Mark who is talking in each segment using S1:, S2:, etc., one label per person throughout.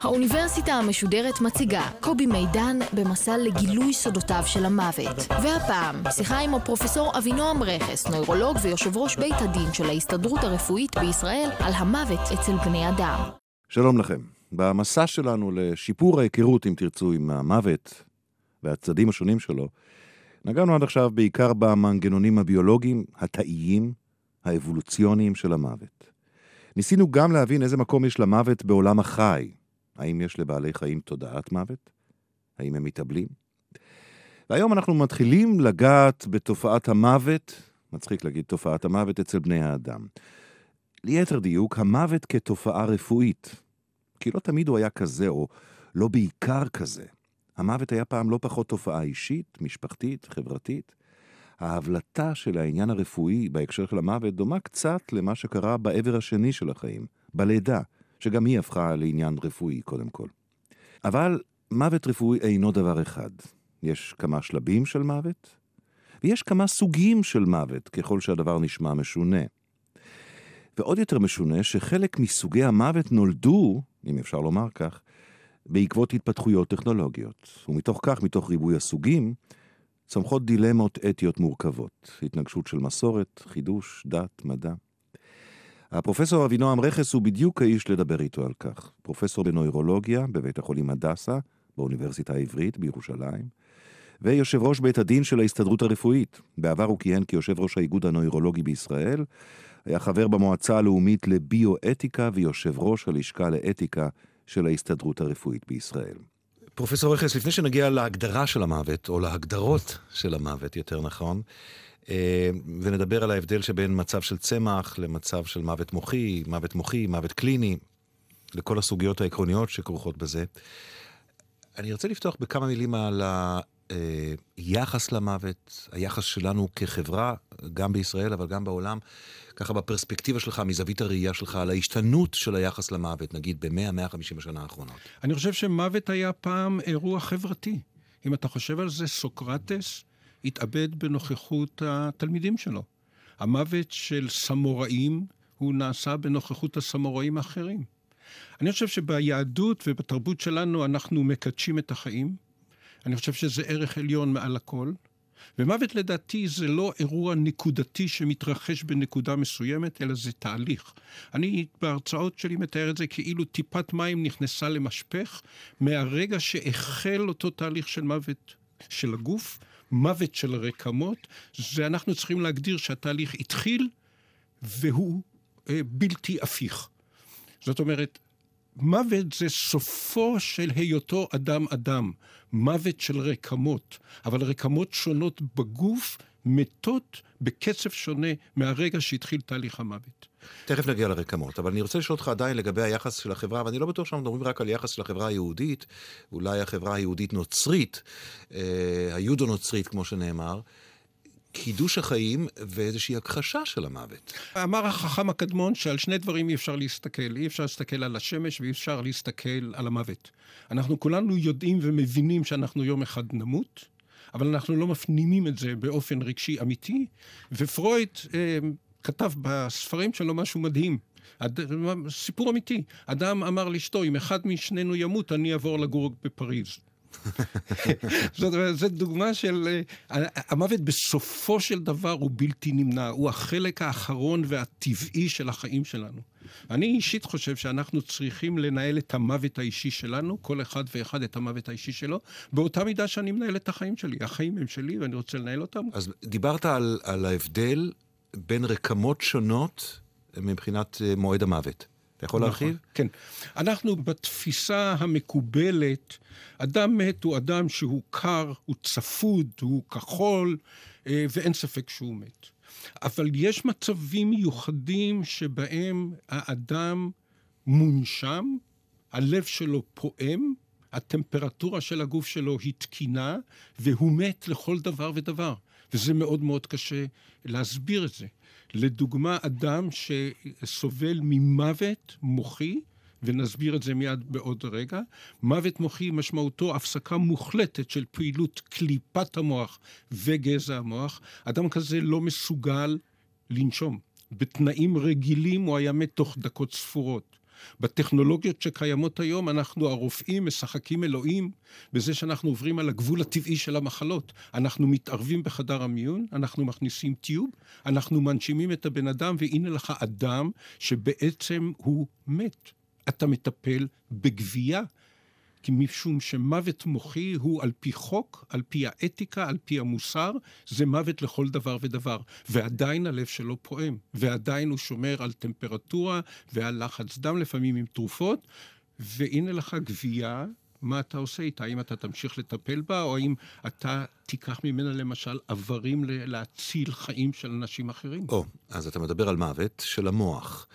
S1: האוניברסיטה המשודרת מציגה קובי מידן במסע לגילוי סודותיו של המוות. והפעם, שיחה עם הפרופסור אבינועם רכס, נוירולוג ויושב ראש בית הדין של ההסתדרות הרפואית בישראל, על המוות אצל בני אדם.
S2: שלום לכם. במסע שלנו לשיפור ההיכרות, אם תרצו, עם המוות והצדדים השונים שלו, נגענו עד עכשיו בעיקר במנגנונים הביולוגיים, התאיים, האבולוציוניים של המוות. ניסינו גם להבין איזה מקום יש למוות בעולם החי. האם יש לבעלי חיים תודעת מוות? האם הם מתאבלים? והיום אנחנו מתחילים לגעת בתופעת המוות, מצחיק להגיד תופעת המוות אצל בני האדם. ליתר דיוק, המוות כתופעה רפואית. כי לא תמיד הוא היה כזה, או לא בעיקר כזה. המוות היה פעם לא פחות תופעה אישית, משפחתית, חברתית. ההבלטה של העניין הרפואי בהקשר של המוות דומה קצת למה שקרה בעבר השני של החיים, בלידה, שגם היא הפכה לעניין רפואי קודם כל. אבל מוות רפואי אינו דבר אחד. יש כמה שלבים של מוות, ויש כמה סוגים של מוות, ככל שהדבר נשמע משונה. ועוד יותר משונה שחלק מסוגי המוות נולדו, אם אפשר לומר כך, בעקבות התפתחויות טכנולוגיות. ומתוך כך, מתוך ריבוי הסוגים, צומחות דילמות אתיות מורכבות, התנגשות של מסורת, חידוש, דת, מדע. הפרופסור אבינועם רכס הוא בדיוק האיש לדבר איתו על כך. פרופסור בנוירולוגיה בבית החולים הדסה, באוניברסיטה העברית בירושלים, ויושב ראש בית הדין של ההסתדרות הרפואית. בעבר הוא כיהן כיושב ראש האיגוד הנוירולוגי בישראל, היה חבר במועצה הלאומית לביואתיקה ויושב ראש הלשכה לאתיקה של ההסתדרות הרפואית בישראל.
S3: פרופסור רכס, לפני שנגיע להגדרה של המוות, או להגדרות של המוות, יותר נכון, אה, ונדבר על ההבדל שבין מצב של צמח למצב של מוות מוחי, מוות מוחי, מוות קליני, לכל הסוגיות העקרוניות שכרוכות בזה. אני רוצה לפתוח בכמה מילים על היחס למוות, היחס שלנו כחברה, גם בישראל אבל גם בעולם, ככה בפרספקטיבה שלך, מזווית הראייה שלך, על ההשתנות של היחס למוות, נגיד ב-100-150 השנה האחרונות.
S4: אני חושב שמוות היה פעם אירוע חברתי. אם אתה חושב על זה, סוקרטס התאבד בנוכחות התלמידים שלו. המוות של סמוראים הוא נעשה בנוכחות הסמוראים האחרים. אני חושב שביהדות ובתרבות שלנו אנחנו מקדשים את החיים. אני חושב שזה ערך עליון מעל הכל. ומוות לדעתי זה לא אירוע נקודתי שמתרחש בנקודה מסוימת, אלא זה תהליך. אני בהרצאות שלי מתאר את זה כאילו טיפת מים נכנסה למשפך, מהרגע שהחל אותו תהליך של מוות של הגוף, מוות של הרקמות, זה אנחנו צריכים להגדיר שהתהליך התחיל והוא אה, בלתי הפיך. זאת אומרת, מוות זה סופו של היותו אדם אדם, מוות של רקמות, אבל רקמות שונות בגוף מתות בקצב שונה מהרגע שהתחיל תהליך המוות.
S3: תכף נגיע לרקמות, אבל אני רוצה לשאול אותך עדיין לגבי היחס של החברה, ואני לא בטוח שאנחנו מדברים רק על יחס של החברה היהודית, אולי החברה היהודית-נוצרית, אה, היודו-נוצרית כמו שנאמר, קידוש החיים ואיזושהי הכחשה של המוות.
S4: אמר החכם הקדמון שעל שני דברים אי אפשר להסתכל. אי אפשר להסתכל על השמש ואי אפשר להסתכל על המוות. אנחנו כולנו יודעים ומבינים שאנחנו יום אחד נמות, אבל אנחנו לא מפנימים את זה באופן רגשי אמיתי, ופרויד אה, כתב בספרים שלו משהו מדהים. אד... סיפור אמיתי. אדם אמר לאשתו, אם אחד משנינו ימות, אני אעבור לגור בפריז. זאת אומרת, זו דוגמה של... אה, המוות בסופו של דבר הוא בלתי נמנע, הוא החלק האחרון והטבעי של החיים שלנו. אני אישית חושב שאנחנו צריכים לנהל את המוות האישי שלנו, כל אחד ואחד את המוות האישי שלו, באותה מידה שאני מנהל את החיים שלי. החיים הם שלי ואני רוצה לנהל אותם.
S3: אז דיברת על, על ההבדל בין רקמות שונות מבחינת אה, מועד המוות. אתה יכול נכון, להרחיב?
S4: כן. אנחנו בתפיסה המקובלת, אדם מת הוא אדם שהוא קר, הוא צפוד, הוא כחול, אה, ואין ספק שהוא מת. אבל יש מצבים מיוחדים שבהם האדם מונשם, הלב שלו פועם, הטמפרטורה של הגוף שלו היא תקינה, והוא מת לכל דבר ודבר. וזה מאוד מאוד קשה להסביר את זה. לדוגמה, אדם שסובל ממוות מוחי, ונסביר את זה מיד בעוד רגע, מוות מוחי משמעותו הפסקה מוחלטת של פעילות קליפת המוח וגזע המוח. אדם כזה לא מסוגל לנשום. בתנאים רגילים הוא היה מת תוך דקות ספורות. בטכנולוגיות שקיימות היום, אנחנו הרופאים משחקים אלוהים בזה שאנחנו עוברים על הגבול הטבעי של המחלות. אנחנו מתערבים בחדר המיון, אנחנו מכניסים טיוב, אנחנו מנשימים את הבן אדם, והנה לך אדם שבעצם הוא מת. אתה מטפל בגבייה. כי משום שמוות מוחי הוא על פי חוק, על פי האתיקה, על פי המוסר, זה מוות לכל דבר ודבר. ועדיין הלב שלו פועם, ועדיין הוא שומר על טמפרטורה ועל לחץ דם, לפעמים עם תרופות, והנה לך גבייה מה אתה עושה איתה? האם אתה תמשיך לטפל בה, או האם אתה תיקח ממנה למשל איברים להציל חיים של אנשים אחרים?
S3: או, אז אתה מדבר על מוות של המוח.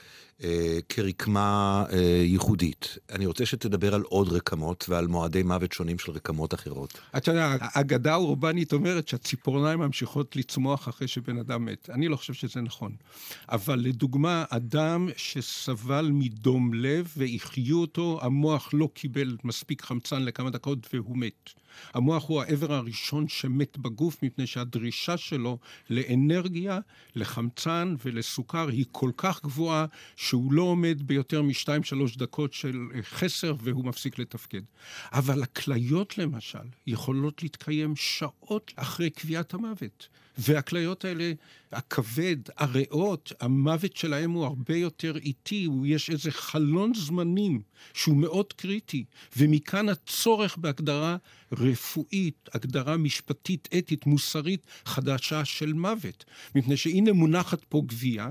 S3: אה, כרקמה אה, ייחודית. אני רוצה שתדבר על עוד רקמות ועל מועדי מוות שונים של רקמות אחרות.
S4: אתה יודע, האגדה האורבנית אומרת שהציפורניים ממשיכות לצמוח אחרי שבן אדם מת. אני לא חושב שזה נכון. אבל לדוגמה, אדם שסבל מדום לב והחיו אותו, המוח לא קיבל מספיק חמצן לכמה דקות והוא מת. המוח הוא העבר הראשון שמת בגוף, מפני שהדרישה שלו לאנרגיה, לחמצן ולסוכר היא כל כך גבוהה, שהוא לא עומד ביותר משתיים, שלוש דקות של חסר והוא מפסיק לתפקד. אבל הכליות, למשל, יכולות להתקיים שעות אחרי קביעת המוות. והכליות האלה, הכבד, הריאות, המוות שלהם הוא הרבה יותר איטי, יש איזה חלון זמנים שהוא מאוד קריטי, ומכאן הצורך בהגדרה רפואית, הגדרה משפטית, אתית, מוסרית, חדשה של מוות. מפני שהנה מונחת פה גבייה,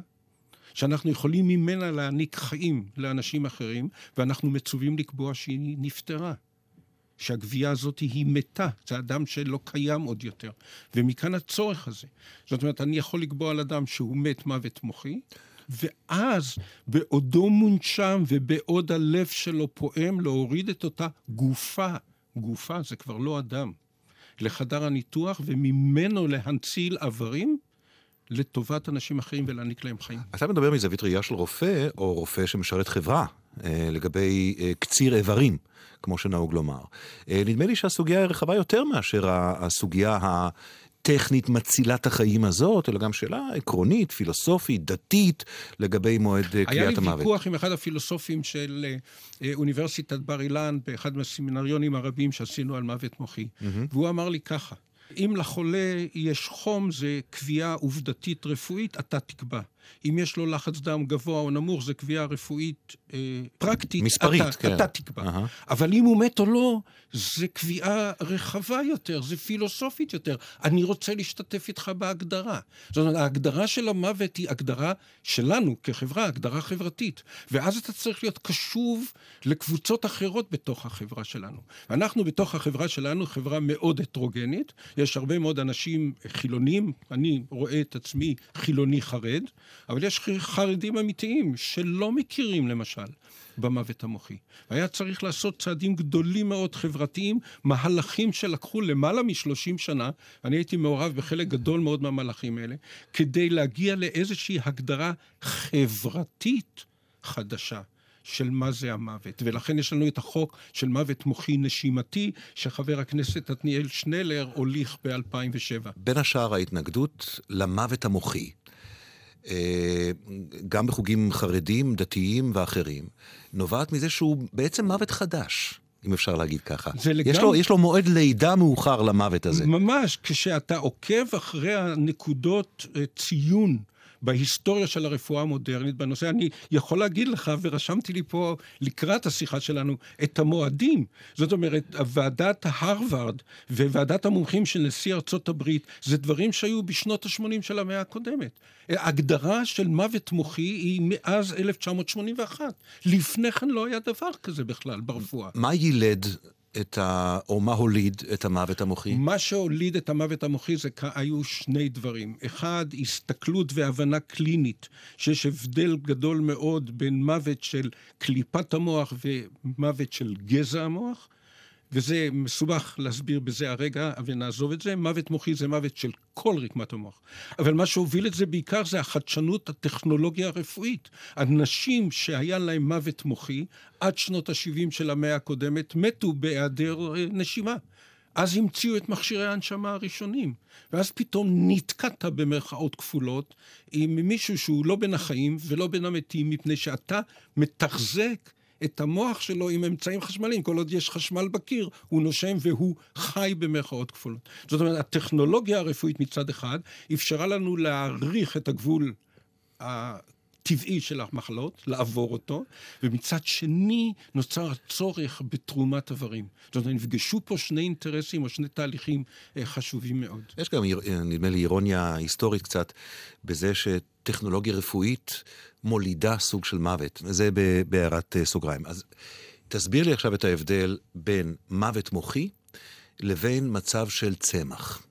S4: שאנחנו יכולים ממנה להעניק חיים לאנשים אחרים, ואנחנו מצווים לקבוע שהיא נפטרה. שהגבייה הזאת היא מתה, זה אדם שלא קיים עוד יותר. ומכאן הצורך הזה. זאת אומרת, אני יכול לקבוע על אדם שהוא מת מוות מוחי, ואז בעודו מונשם ובעוד הלב שלו פועם, להוריד את אותה גופה, גופה זה כבר לא אדם, לחדר הניתוח, וממנו להנציל איברים לטובת אנשים אחרים ולהעניק להם חיים.
S3: אתה מדבר מזווית ראייה של רופא, או רופא שמשרת חברה, לגבי אה, קציר איברים. כמו שנהוג לומר. אה, נדמה לי שהסוגיה היא רחבה יותר מאשר הסוגיה הטכנית מצילת החיים הזאת, אלא גם שאלה עקרונית, פילוסופית, דתית, לגבי מועד קביעת המוות.
S4: היה לי ויכוח עם אחד הפילוסופים של אה, אוניברסיטת בר אילן, באחד מהסמינריונים הרבים שעשינו על מוות מוחי, mm-hmm. והוא אמר לי ככה, אם לחולה יש חום, זה קביעה עובדתית רפואית, אתה תקבע. אם יש לו לחץ דם גבוה או נמוך, זו קביעה רפואית אה, פרקטית.
S3: מספרית,
S4: אתה,
S3: כן.
S4: אתה תקבע. Uh-huh. אבל אם הוא מת או לא, זו קביעה רחבה יותר, זו פילוסופית יותר. אני רוצה להשתתף איתך בהגדרה. זאת אומרת, ההגדרה של המוות היא הגדרה שלנו כחברה, הגדרה חברתית. ואז אתה צריך להיות קשוב לקבוצות אחרות בתוך החברה שלנו. אנחנו בתוך החברה שלנו חברה מאוד הטרוגנית. יש הרבה מאוד אנשים חילונים, אני רואה את עצמי חילוני חרד. אבל יש חרדים אמיתיים שלא מכירים, למשל, במוות המוחי. היה צריך לעשות צעדים גדולים מאוד חברתיים, מהלכים שלקחו למעלה משלושים שנה, אני הייתי מעורב בחלק גדול מאוד מהמהלכים האלה, כדי להגיע לאיזושהי הגדרה חברתית חדשה. של מה זה המוות. ולכן יש לנו את החוק של מוות מוחי נשימתי, שחבר הכנסת עתניאל שנלר הוליך ב-2007.
S3: בין השאר ההתנגדות למוות המוחי גם בחוגים חרדים, דתיים ואחרים, נובעת מזה שהוא בעצם מוות חדש. אם אפשר להגיד ככה. זה לגמרי... יש לו, יש לו מועד לידה מאוחר למוות הזה.
S4: ממש, כשאתה עוקב אחרי הנקודות אה, ציון בהיסטוריה של הרפואה המודרנית בנושא. אני יכול להגיד לך, ורשמתי לי פה לקראת השיחה שלנו, את המועדים. זאת אומרת, ועדת הרווארד וועדת המומחים של נשיא ארצות הברית, זה דברים שהיו בשנות ה-80 של המאה הקודמת. הגדרה של מוות מוחי היא מאז 1981. לפני כן לא היה דבר כזה בכלל ברפואה.
S3: מה יילד את ה... או מה הוליד את המוות המוחי?
S4: מה שהוליד את המוות המוחי זה היו שני דברים. אחד, הסתכלות והבנה קלינית, שיש הבדל גדול מאוד בין מוות של קליפת המוח ומוות של גזע המוח. וזה מסובך להסביר בזה הרגע, ונעזוב את זה. מוות מוחי זה מוות של כל רקמת המוח. אבל מה שהוביל את זה בעיקר זה החדשנות הטכנולוגיה הרפואית. אנשים שהיה להם מוות מוחי, עד שנות ה-70 של המאה הקודמת, מתו בהיעדר אה, נשימה. אז המציאו את מכשירי ההנשמה הראשונים. ואז פתאום נתקעת במרכאות כפולות עם מישהו שהוא לא בין החיים ולא בין המתים, מפני שאתה מתחזק את המוח שלו עם אמצעים חשמליים. כל עוד יש חשמל בקיר, הוא נושם והוא חי במרכאות כפולות. זאת אומרת, הטכנולוגיה הרפואית מצד אחד אפשרה לנו להעריך את הגבול הטבעי של המחלות, לעבור אותו, ומצד שני נוצר הצורך בתרומת איברים. זאת אומרת, נפגשו פה שני אינטרסים או שני תהליכים אה, חשובים מאוד.
S3: יש גם, נדמה לי, אירוניה היסטורית קצת, בזה שטכנולוגיה רפואית מולידה סוג של מוות. זה בהערת אה, סוגריים. אז תסביר לי עכשיו את ההבדל בין מוות מוחי לבין מצב של צמח.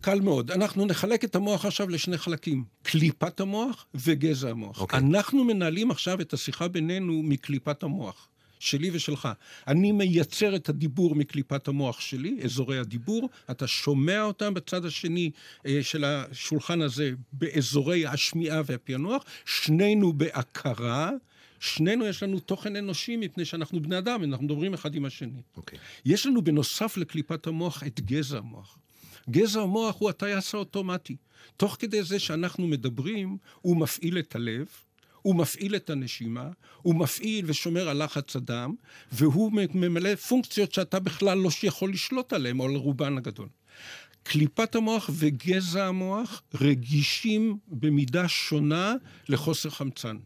S4: קל מאוד. אנחנו נחלק את המוח עכשיו לשני חלקים, קליפת המוח וגזע המוח. Okay. אוקיי. אנחנו מנהלים עכשיו את השיחה בינינו מקליפת המוח. שלי ושלך. אני מייצר את הדיבור מקליפת המוח שלי, אזורי הדיבור, אתה שומע אותם בצד השני אה, של השולחן הזה באזורי השמיעה והפענוח, שנינו בהכרה. שנינו יש לנו תוכן אנושי מפני שאנחנו בני אדם, אנחנו מדברים אחד עם השני. Okay. אוקיי. יש לנו בנוסף לקליפת המוח את גזע המוח. גזע המוח הוא הטייס האוטומטי. תוך כדי זה שאנחנו מדברים, הוא מפעיל את הלב, הוא מפעיל את הנשימה, הוא מפעיל ושומר על לחץ הדם, והוא ממלא פונקציות שאתה בכלל לא יכול לשלוט עליהן, או על רובן הגדול. קליפת המוח וגזע המוח רגישים במידה שונה לחוסר חמצן.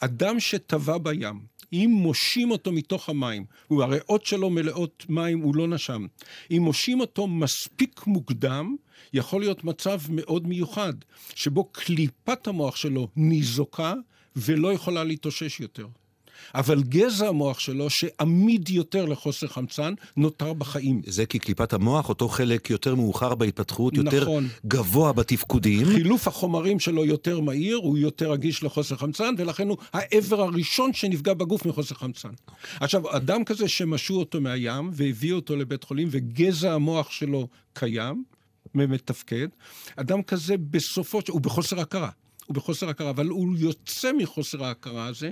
S4: אדם שטבע בים, אם מושים אותו מתוך המים, הריאות שלו מלאות מים, הוא לא נשם. אם מושים אותו מספיק מוקדם, יכול להיות מצב מאוד מיוחד, שבו קליפת המוח שלו ניזוקה ולא יכולה להתאושש יותר. אבל גזע המוח שלו, שעמיד יותר לחוסר חמצן, נותר בחיים.
S3: זה כי קליפת המוח, אותו חלק יותר מאוחר בהתפתחות, יותר נכון. גבוה בתפקודים.
S4: חילוף החומרים שלו יותר מהיר, הוא יותר רגיש לחוסר חמצן, ולכן הוא העבר הראשון שנפגע בגוף מחוסר חמצן. עכשיו, אדם כזה שמשו אותו מהים והביאו אותו לבית חולים, וגזע המוח שלו קיים, מתפקד, אדם כזה בסופו של... הוא בחוסר הכרה. הוא בחוסר הכרה, אבל הוא יוצא מחוסר ההכרה הזה,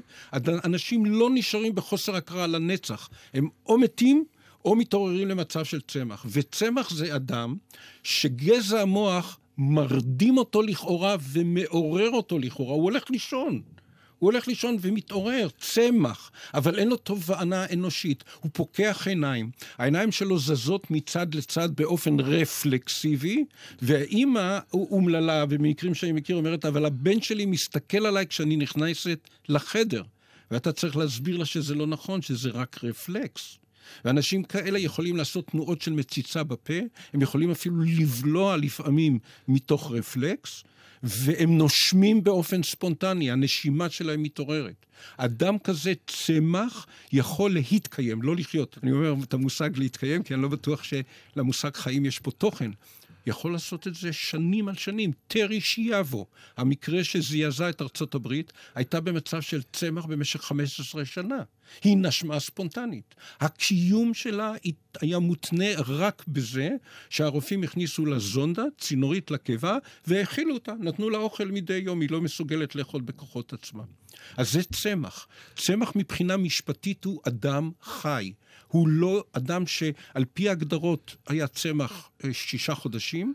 S4: אנשים לא נשארים בחוסר הכרה לנצח. הם או מתים או מתעוררים למצב של צמח. וצמח זה אדם שגזע המוח מרדים אותו לכאורה ומעורר אותו לכאורה, הוא הולך לישון. הוא הולך לישון ומתעורר, צמח, אבל אין לו תובענה אנושית. הוא פוקח עיניים. העיניים שלו זזות מצד לצד באופן רפלקסיבי, והאימא אומללה, במקרים שאני מכיר, אומרת, אבל הבן שלי מסתכל עליי כשאני נכנסת לחדר. ואתה צריך להסביר לה שזה לא נכון, שזה רק רפלקס. ואנשים כאלה יכולים לעשות תנועות של מציצה בפה, הם יכולים אפילו לבלוע לפעמים מתוך רפלקס, והם נושמים באופן ספונטני, הנשימה שלהם מתעוררת. אדם כזה צמח יכול להתקיים, לא לחיות. אני אומר את המושג להתקיים, כי אני לא בטוח שלמושג חיים יש פה תוכן. יכול לעשות את זה שנים על שנים. טרי שיאבו, המקרה שזעזע את ארצות הברית, הייתה במצב של צמח במשך 15 שנה. היא נשמה ספונטנית. הקיום שלה היה מותנה רק בזה שהרופאים הכניסו לה זונדה, צינורית לקיבה, והאכילו אותה. נתנו לה אוכל מדי יום, היא לא מסוגלת לאכול בכוחות עצמה. אז זה צמח. צמח מבחינה משפטית הוא אדם חי. הוא לא אדם שעל פי ההגדרות היה צמח אה, שישה חודשים.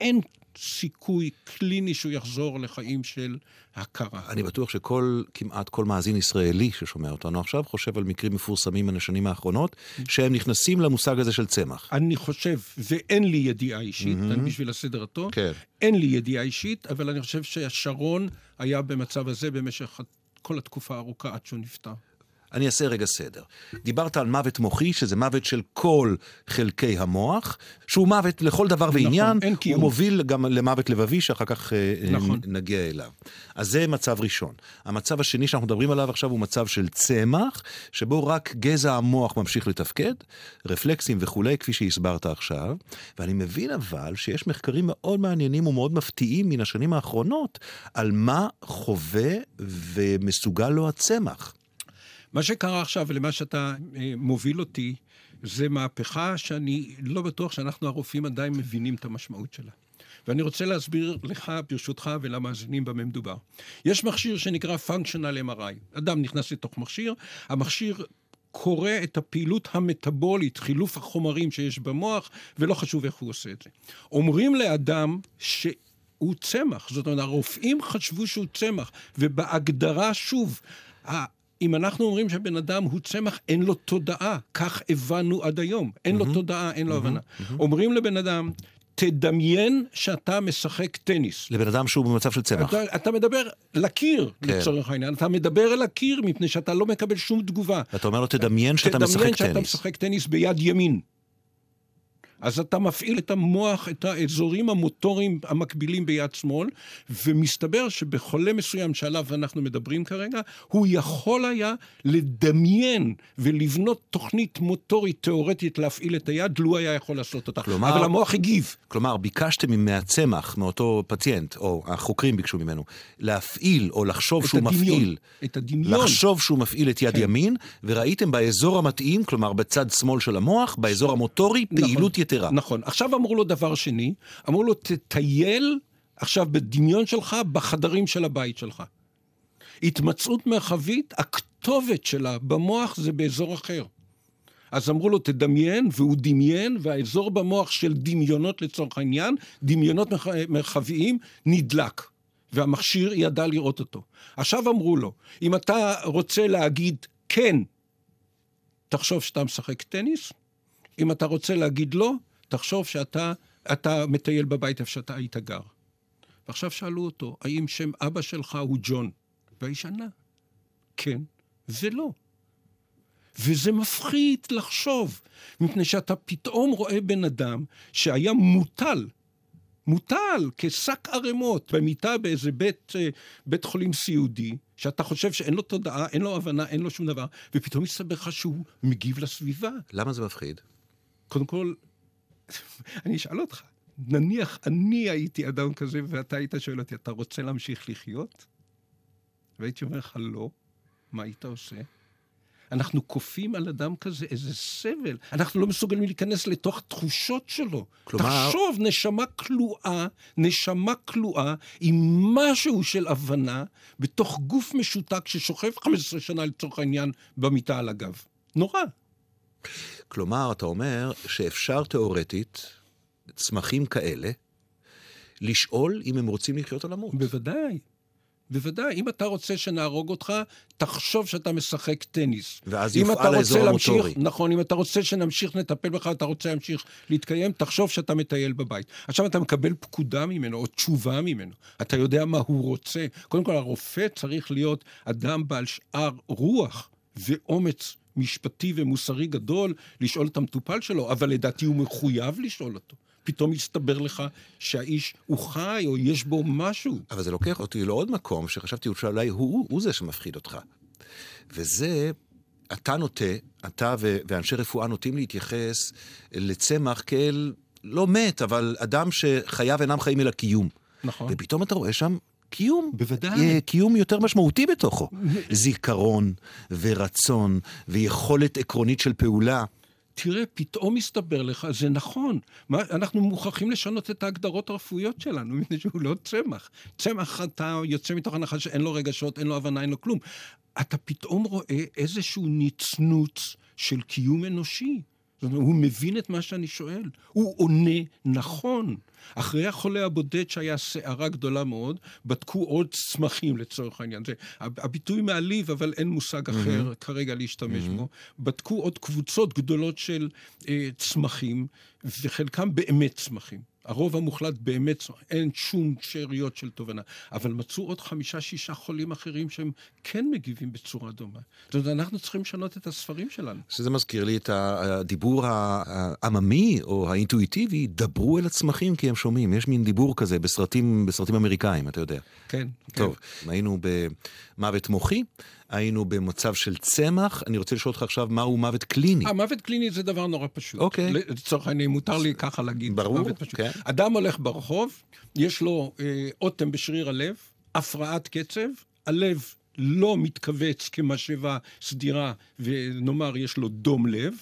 S4: אין סיכוי קליני שהוא יחזור לחיים של הכרה.
S3: אני בטוח שכל, כמעט כל מאזין ישראלי ששומע אותנו עכשיו, חושב על מקרים מפורסמים מן השנים האחרונות, שהם נכנסים למושג הזה של צמח.
S4: אני חושב, ואין לי ידיעה אישית, mm-hmm. בשביל הסדר הטוב, כן. אין לי ידיעה אישית, אבל אני חושב שהשרון היה במצב הזה במשך כל התקופה הארוכה עד שהוא נפטר.
S3: אני אעשה רגע סדר. דיברת על מוות מוחי, שזה מוות של כל חלקי המוח, שהוא מוות לכל דבר נכון, ועניין. קיום. הוא מוביל גם למוות לבבי, שאחר כך אה, נכון. נגיע אליו. אז זה מצב ראשון. המצב השני שאנחנו מדברים עליו עכשיו הוא מצב של צמח, שבו רק גזע המוח ממשיך לתפקד, רפלקסים וכולי, כפי שהסברת עכשיו. ואני מבין אבל שיש מחקרים מאוד מעניינים ומאוד מפתיעים מן השנים האחרונות, על מה חווה ומסוגל לו הצמח.
S4: מה שקרה עכשיו, ולמה שאתה אה, מוביל אותי, זה מהפכה שאני לא בטוח שאנחנו הרופאים עדיין מבינים את המשמעות שלה. ואני רוצה להסביר לך, ברשותך, ולמאזינים במה מדובר. יש מכשיר שנקרא Functional MRI. אדם נכנס לתוך מכשיר, המכשיר קורא את הפעילות המטבולית, חילוף החומרים שיש במוח, ולא חשוב איך הוא עושה את זה. אומרים לאדם שהוא צמח, זאת אומרת, הרופאים חשבו שהוא צמח, ובהגדרה, שוב, אם אנחנו אומרים שבן אדם הוא צמח, אין לו תודעה, כך הבנו עד היום. אין לו תודעה, אין לו הבנה. אומרים לבן אדם, תדמיין שאתה משחק טניס.
S3: לבן אדם שהוא במצב של צמח.
S4: אתה, אתה מדבר לקיר, כן. לצורך העניין. אתה מדבר אל הקיר מפני שאתה לא מקבל שום תגובה.
S3: אתה אומר לו, תדמיין שאתה משחק טניס.
S4: תדמיין שאתה משחק טניס ביד ימין. אז אתה מפעיל את המוח, את האזורים המוטוריים המקבילים ביד שמאל, ומסתבר שבחולה מסוים שעליו אנחנו מדברים כרגע, הוא יכול היה לדמיין ולבנות תוכנית מוטורית תיאורטית להפעיל את היד, לו היה יכול לעשות אותה. כלומר, אבל המוח הגיב.
S3: כלומר, ביקשתם מהצמח, מאותו פציינט, או החוקרים ביקשו ממנו, להפעיל או לחשוב שהוא
S4: הדמיון,
S3: מפעיל.
S4: את הדמיון.
S3: לחשוב שהוא מפעיל את יד כן. ימין, וראיתם באזור המתאים, כלומר בצד שמאל של המוח, באזור המוטורי, נכון. פעילות יתרה.
S4: נכון. עכשיו אמרו לו דבר שני, אמרו לו, תטייל עכשיו בדמיון שלך בחדרים של הבית שלך. התמצאות מרחבית, הכתובת שלה במוח זה באזור אחר. אז אמרו לו, תדמיין, והוא דמיין, והאזור במוח של דמיונות לצורך העניין, דמיונות מרחביים, נדלק. והמכשיר ידע לראות אותו. עכשיו אמרו לו, אם אתה רוצה להגיד כן, תחשוב שאתה משחק טניס, אם אתה רוצה להגיד לא, תחשוב שאתה אתה מטייל בבית איפה שאתה היית גר. ועכשיו שאלו אותו, האם שם אבא שלך הוא ג'ון? והאיש ענה, כן ולא. וזה מפחיד לחשוב, מפני שאתה פתאום רואה בן אדם שהיה מוטל, מוטל כשק ערימות במיטה באיזה בית, אה, בית חולים סיעודי, שאתה חושב שאין לו תודעה, אין לו הבנה, אין לו שום דבר, ופתאום מסתבר לך שהוא מגיב לסביבה.
S3: למה זה מפחיד?
S4: קודם כל, אני אשאל אותך, נניח אני הייתי אדם כזה ואתה היית שואל אותי, אתה רוצה להמשיך לחיות? והייתי אומר לך, לא. מה היית עושה? אנחנו כופים על אדם כזה איזה סבל. אנחנו לא מסוגלים להיכנס לתוך תחושות שלו. כלומר... תחשוב, נשמה כלואה, נשמה כלואה עם משהו של הבנה בתוך גוף משותק ששוכב 15 שנה לצורך העניין במיטה על הגב. נורא.
S3: כלומר, אתה אומר שאפשר תיאורטית, צמחים כאלה, לשאול אם הם רוצים לחיות או למות.
S4: בוודאי. בוודאי, אם אתה רוצה שנהרוג אותך, תחשוב שאתה משחק טניס.
S3: ואז יופעל האזור המוטורי.
S4: נכון, אם אתה רוצה שנמשיך לטפל בך, אתה רוצה להמשיך להתקיים, תחשוב שאתה מטייל בבית. עכשיו אתה מקבל פקודה ממנו, או תשובה ממנו. אתה יודע מה הוא רוצה. קודם כל, הרופא צריך להיות אדם בעל שאר רוח ואומץ משפטי ומוסרי גדול לשאול את המטופל שלו, אבל לדעתי הוא מחויב לשאול אותו. פתאום יסתבר לך שהאיש הוא חי, או יש בו משהו.
S3: אבל זה לוקח אותי לעוד מקום שחשבתי שאולי הוא, הוא, הוא זה שמפחיד אותך. וזה, אתה נוטה, אתה ו- ואנשי רפואה נוטים להתייחס לצמח כאל לא מת, אבל אדם שחייו אינם חיים אלא קיום.
S4: נכון.
S3: ופתאום אתה רואה שם קיום.
S4: בוודאי.
S3: אה, קיום יותר משמעותי בתוכו. זיכרון ורצון ויכולת עקרונית של פעולה.
S4: תראה, פתאום מסתבר לך, זה נכון. מה, אנחנו מוכרחים לשנות את ההגדרות הרפואיות שלנו, מפני שהוא לא צמח. צמח, אתה יוצא מתוך הנחה שאין לו רגשות, אין לו הבנה, אין לו כלום. אתה פתאום רואה איזשהו נצנוץ של קיום אנושי. זאת אומרת, הוא מבין את מה שאני שואל. הוא עונה נכון. אחרי החולה הבודד שהיה סערה גדולה מאוד, בדקו עוד צמחים לצורך העניין. זה הביטוי מעליב, אבל אין מושג אחר mm-hmm. כרגע להשתמש mm-hmm. בו. בדקו עוד קבוצות גדולות של אה, צמחים, וחלקם באמת צמחים. הרוב המוחלט באמת, אין שום שאריות של תובנה. אבל מצאו עוד חמישה-שישה חולים אחרים שהם כן מגיבים בצורה דומה. זאת אומרת, אנחנו צריכים לשנות את הספרים שלנו.
S3: שזה מזכיר לי את הדיבור העממי או האינטואיטיבי, דברו אל הצמחים כי הם שומעים. יש מין דיבור כזה בסרטים, בסרטים אמריקאים, אתה יודע.
S4: כן.
S3: טוב, כן. היינו במוות מוחי. היינו במצב של צמח. אני רוצה לשאול אותך עכשיו, מהו מוות קליני?
S4: המוות קליני זה דבר נורא פשוט.
S3: אוקיי.
S4: לצורך העניין, מותר לי ככה להגיד.
S3: ברור,
S4: כן. אדם הולך ברחוב, יש לו אה, אוטם בשריר הלב, הפרעת קצב, הלב לא מתכווץ כמשאבה סדירה, ונאמר יש לו דום לב,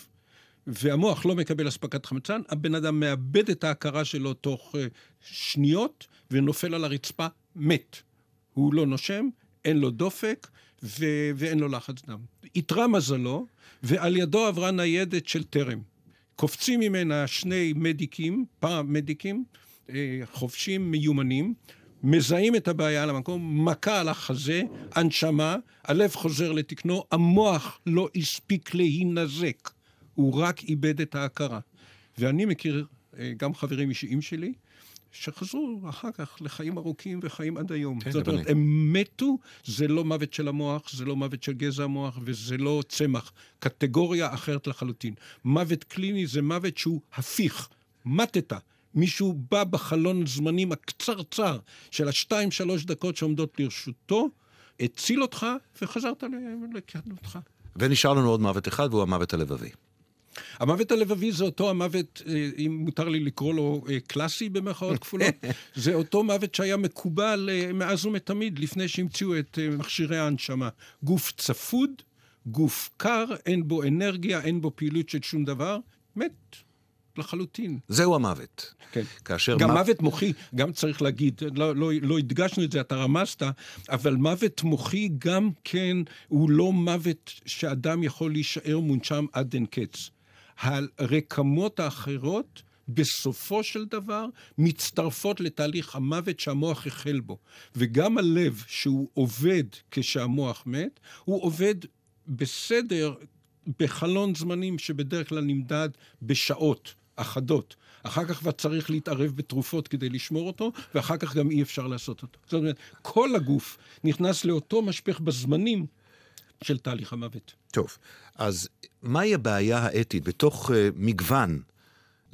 S4: והמוח לא מקבל אספקת חמצן, הבן אדם מאבד את ההכרה שלו תוך uh, שניות ונופל על הרצפה מת. הוא לא נושם, אין לו דופק ו- ואין לו לחץ דם. איתרע מזלו, ועל ידו עברה ניידת של טרם. קופצים ממנה שני מדיקים, פעם מדיקים, אה, חובשים מיומנים, מזהים את הבעיה על המקום, מכה על החזה, הנשמה, הלב חוזר לתקנו, המוח לא הספיק להינזק, הוא רק איבד את ההכרה. ואני מכיר אה, גם חברים אישיים שלי, שחזרו אחר כך לחיים ארוכים וחיים עד היום. כן, זאת אומרת, הם מתו, זה לא מוות של המוח, זה לא מוות של גזע המוח וזה לא צמח. קטגוריה אחרת לחלוטין. מוות קליני זה מוות שהוא הפיך, מתת. מישהו בא בחלון זמנים הקצרצר של השתיים, שלוש דקות שעומדות לרשותו, הציל אותך וחזרת לקהלותך.
S3: ונשאר לנו עוד מוות אחד, והוא המוות הלבבי.
S4: המוות הלבבי זה אותו המוות, אה, אם מותר לי לקרוא לו אה, קלאסי במרכאות כפולות, זה אותו מוות שהיה מקובל אה, מאז ומתמיד, לפני שהמציאו את מכשירי ההנשמה. גוף צפוד, גוף קר, אין בו אנרגיה, אין בו פעילות של שום דבר, מת. לחלוטין.
S3: זהו המוות.
S4: כן. כאשר... גם מ... מוות מוחי, גם צריך להגיד, לא, לא, לא הדגשנו את זה, אתה רמזת, אבל מוות מוחי גם כן הוא לא מוות שאדם יכול להישאר מונשם עד אין קץ. הרקמות האחרות בסופו של דבר מצטרפות לתהליך המוות שהמוח החל בו. וגם הלב, שהוא עובד כשהמוח מת, הוא עובד בסדר, בחלון זמנים שבדרך כלל נמדד בשעות אחדות. אחר כך כבר צריך להתערב בתרופות כדי לשמור אותו, ואחר כך גם אי אפשר לעשות אותו. זאת אומרת, כל הגוף נכנס לאותו משפך בזמנים של תהליך המוות.
S3: טוב, אז מהי הבעיה האתית בתוך uh, מגוון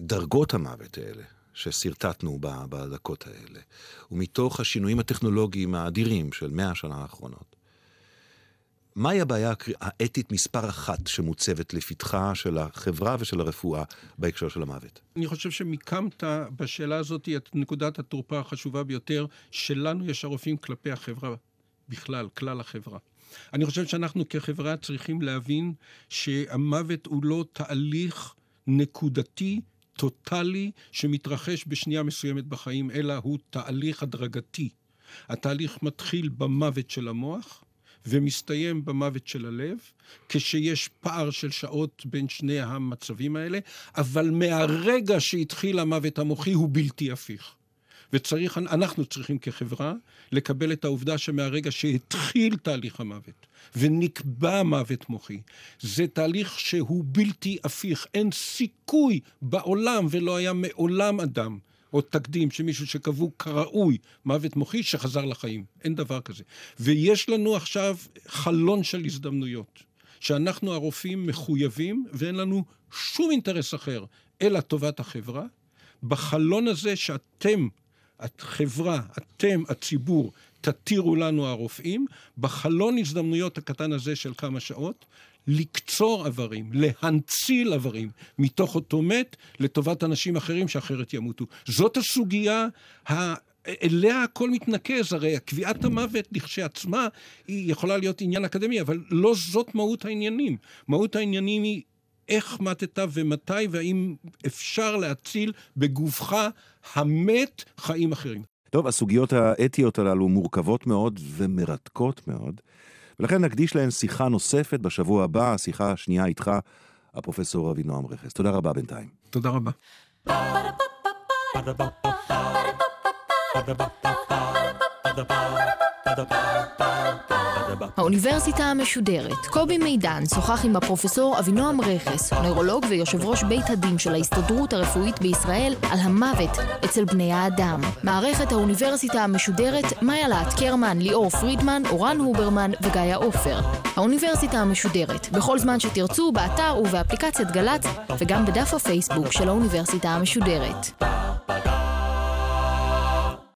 S3: דרגות המוות האלה? ששרטטנו בדקות האלה, ומתוך השינויים הטכנולוגיים האדירים של מאה השנה האחרונות. מהי הבעיה האתית מספר אחת שמוצבת לפתחה של החברה ושל הרפואה בהקשר של המוות?
S4: אני חושב שמיקמת בשאלה הזאת את נקודת התורפה החשובה ביותר שלנו יש הרופאים כלפי החברה בכלל, כלל החברה. אני חושב שאנחנו כחברה צריכים להבין שהמוות הוא לא תהליך נקודתי, טוטאלי, שמתרחש בשנייה מסוימת בחיים, אלא הוא תהליך הדרגתי. התהליך מתחיל במוות של המוח, ומסתיים במוות של הלב, כשיש פער של שעות בין שני המצבים האלה, אבל מהרגע שהתחיל המוות המוחי הוא בלתי הפיך. וצריך, אנחנו צריכים כחברה לקבל את העובדה שמהרגע שהתחיל תהליך המוות ונקבע מוות מוחי, זה תהליך שהוא בלתי הפיך. אין סיכוי בעולם, ולא היה מעולם אדם או תקדים שמישהו שקבעו כראוי מוות מוחי שחזר לחיים. אין דבר כזה. ויש לנו עכשיו חלון של הזדמנויות, שאנחנו הרופאים מחויבים ואין לנו שום אינטרס אחר אלא טובת החברה. בחלון הזה שאתם החברה, אתם, הציבור, תתירו לנו הרופאים, בחלון הזדמנויות הקטן הזה של כמה שעות, לקצור איברים, להנציל איברים מתוך אותו מת לטובת אנשים אחרים שאחרת ימותו. זאת הסוגיה ה... אליה הכל מתנקז, הרי קביעת המוות לכשעצמה היא יכולה להיות עניין אקדמי, אבל לא זאת מהות העניינים. מהות העניינים היא איך מתת ומתי, והאם אפשר להציל בגופך המת חיים אחרים.
S2: טוב, הסוגיות האתיות הללו מורכבות מאוד ומרתקות מאוד, ולכן נקדיש להן שיחה נוספת בשבוע הבא, השיחה השנייה איתך, הפרופסור אבינועם רכס. תודה רבה בינתיים.
S4: תודה רבה.
S1: Ba-da-ba-ba-ba האוניברסיטה המשודרת. קובי מידן שוחח עם הפרופסור אבינועם רכס, נוירולוג ויושב ראש בית הדין של ההסתדרות הרפואית בישראל, על המוות אצל בני האדם. מערכת האוניברסיטה המשודרת, מאיה להט קרמן, ליאור פרידמן, אורן הוברמן וגיא עופר. האוניברסיטה המשודרת, בכל זמן שתרצו, באתר ובאפליקציית גל"צ, וגם בדף הפייסבוק של האוניברסיטה המשודרת.